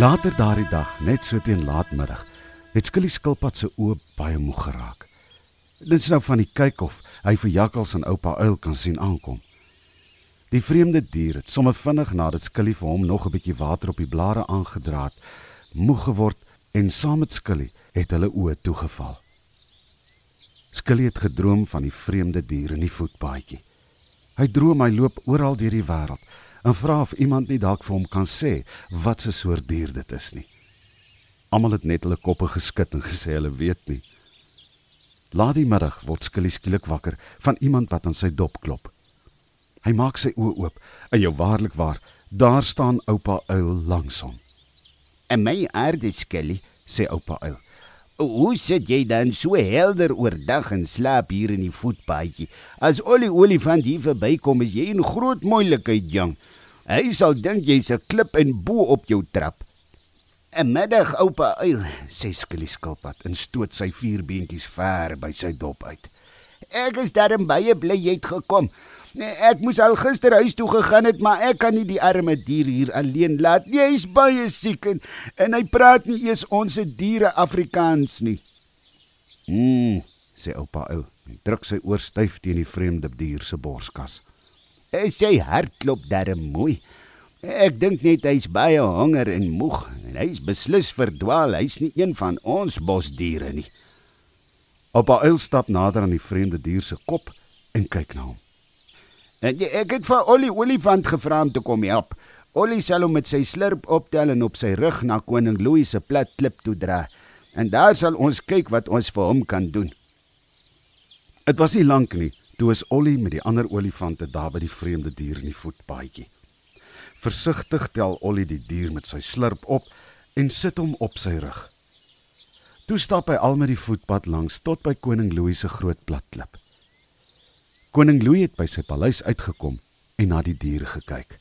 Later daardie dag, net so teen laatmiddag, het Skilly skilpad se oë baie moeg geraak. Dit is nou van die kyk of hy vir Jakkals en oupa Uil kan sien aankom. Die vreemde dier het sommer vinnig nadat Skilly vir hom nog 'n bietjie water op die blare aangedra het, moeg geword en saam met Skilly het hulle oë toegeval. Skilly het gedroom van die vreemde dier in die voetpaadjie. Hy droom hy loop oral deur die wêreld en vra of iemand nie dalk vir hom kan sê wat 'n soort dier dit is nie. Almal het net hulle koppe geskud en gesê hulle weet nie. Laat die middag word Skilly skielik wakker van iemand wat aan sy dop klop. Hy maak sy oë oop en jou waarlik waar, daar staan oupa Uil langs hom. En my aarde Skilly, sê oupa Uil. Hoe sit jy dan so helder oordag en slaap hier in die voetpaadjie? As Ollie olifant hier verbykom, is jy in groot moeilikheid, jong. Hy sal dink jy's 'n klip en bo op jou trap. 'n Middag, oupa uil, sê Skilly skilpad en stoot sy vier beentjies ver by sy dop uit. Ek is darm baie bly jy het gekom. Nee, ek moes al gister huis toe gegaan het, maar ek kan nie die arme dier hier alleen laat nie. Hy's baie siek en, en hy praat nie eers ons diere Afrikaans nie. Mm, sê oupa ou. Hy druk sy oor styf teen die vreemde dier se borskas. Hy sê hartklop darm mooi. Ek dink net hy's baie honger en moeg en hy's beslis verdwaal. Hy's nie een van ons bosdiere nie. Oupa uil stap nader aan die vreemde dier se kop en kyk na hom. En ek het vir Ollie olifant gevra om te kom help. Ollie sal hom met sy slurp optel en op sy rug na koning Louis se plat klip toe dra. En daar sal ons kyk wat ons vir hom kan doen. Dit was nie lank nie toe is Ollie met die ander olifante daar by die vreemde dier in die voetpaadjie. Versigtig tel Ollie die dier met sy slurp op en sit hom op sy rug. Toe stap hy al met die voetpad langs tot by koning Louis se groot plat klip. Koning Louis het by sy paleis uitgekom en na die diere gekyk.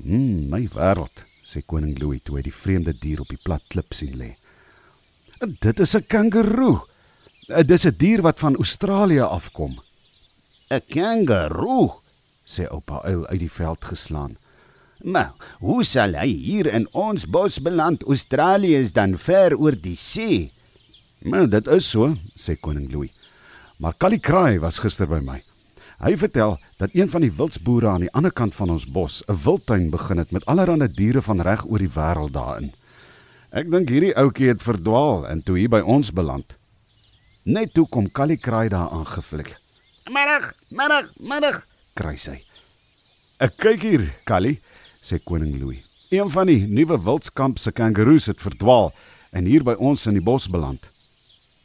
"Hm, my wêreld," sê koning Louis toe hy die vreemde dier op die plat klip sien lê. "Dit is 'n kangeroe. Dit is 'n dier wat van Australië afkom." "'n Kangeroe," sê oupa uil uit die veld geslaan. "Maar hoe sal hy hier in ons bos beland? Australië is dan ver oor die see." "Maar dit is so," sê koning Louis. Maar Callie Kraai was gister by my. Hy vertel dat een van die wildsboere aan die ander kant van ons bos 'n wildtuin begin het met allerlei diere van reg oor die wêreld daarin. Ek dink hierdie ouetjie het verdwaal en toe hier by ons beland. Net toe kom Callie Kraai daar aangevlieg. "Middag, middag, middag," kry sy. "Ek kyk hier, Callie," sê koning Louis. "Een van die nuwe wildskamp se kangaroos het verdwaal en hier by ons in die bos beland."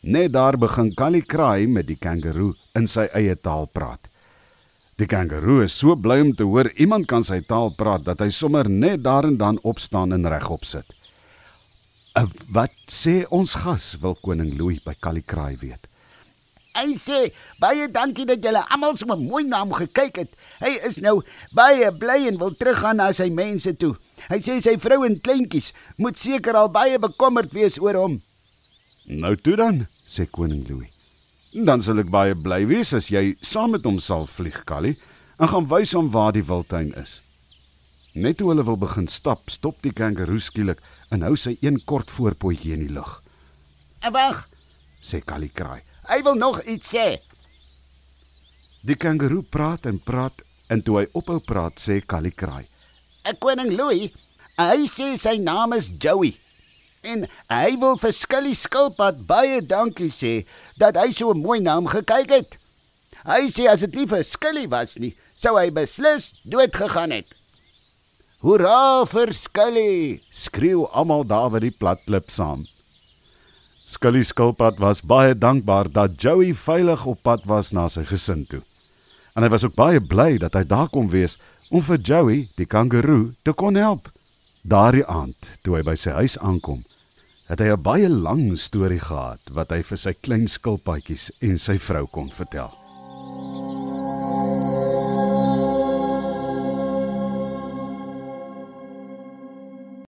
Net daar begin Callie kraai met die kangaroo in sy eie taal praat. Die kangaroo is so bly om te hoor iemand kan sy taal praat dat hy sommer net daar en dan opstaan en regop sit. Uh, "Wat sê ons gas?" wil koning Louis by Callie kraai weet. Hy sê baie dankie dat julle almal so mooi na hom gekyk het. Hy is nou baie bly en wil teruggaan na sy mense toe. Hy sê sy vrou en kleintjies moet seker al baie bekommerd wees oor hom. Nou toe dan, sê koning Louis. Dan sal ek baie bly wees as jy saam met hom sal vlieg, Callie, en gaan wys hom waar die wildtuin is. Net toe hulle wil begin stap, stop die kangaroo skielik en hou sy een kort voorpotjie in die lug. "Wag," sê Callie kraai. "Hy wil nog iets sê." Die kangaroo praat en praat en toe hy ophou praat, sê Callie kraai. "Ek koning Louis, hy sê sy naam is Joey." En hy wil vir Skilly skilpad baie dankie sê dat hy so mooi naam gekyk het. Hy sê as dit nie vir Skilly was nie, sou hy beslis dood gegaan het. Hoera vir Skilly! skreeu almal daar by die platklip saam. Skilly skilpad was baie dankbaar dat Joey veilig op pad was na sy gesin toe. En hy was ook baie bly dat hy daar kon wees om vir Joey, die kangaroo, te kon help. Daardie aand, toe hy by sy huis aankom, het hy 'n baie lang storie gehad wat hy vir sy klein skilpaadjies en sy vrou kon vertel.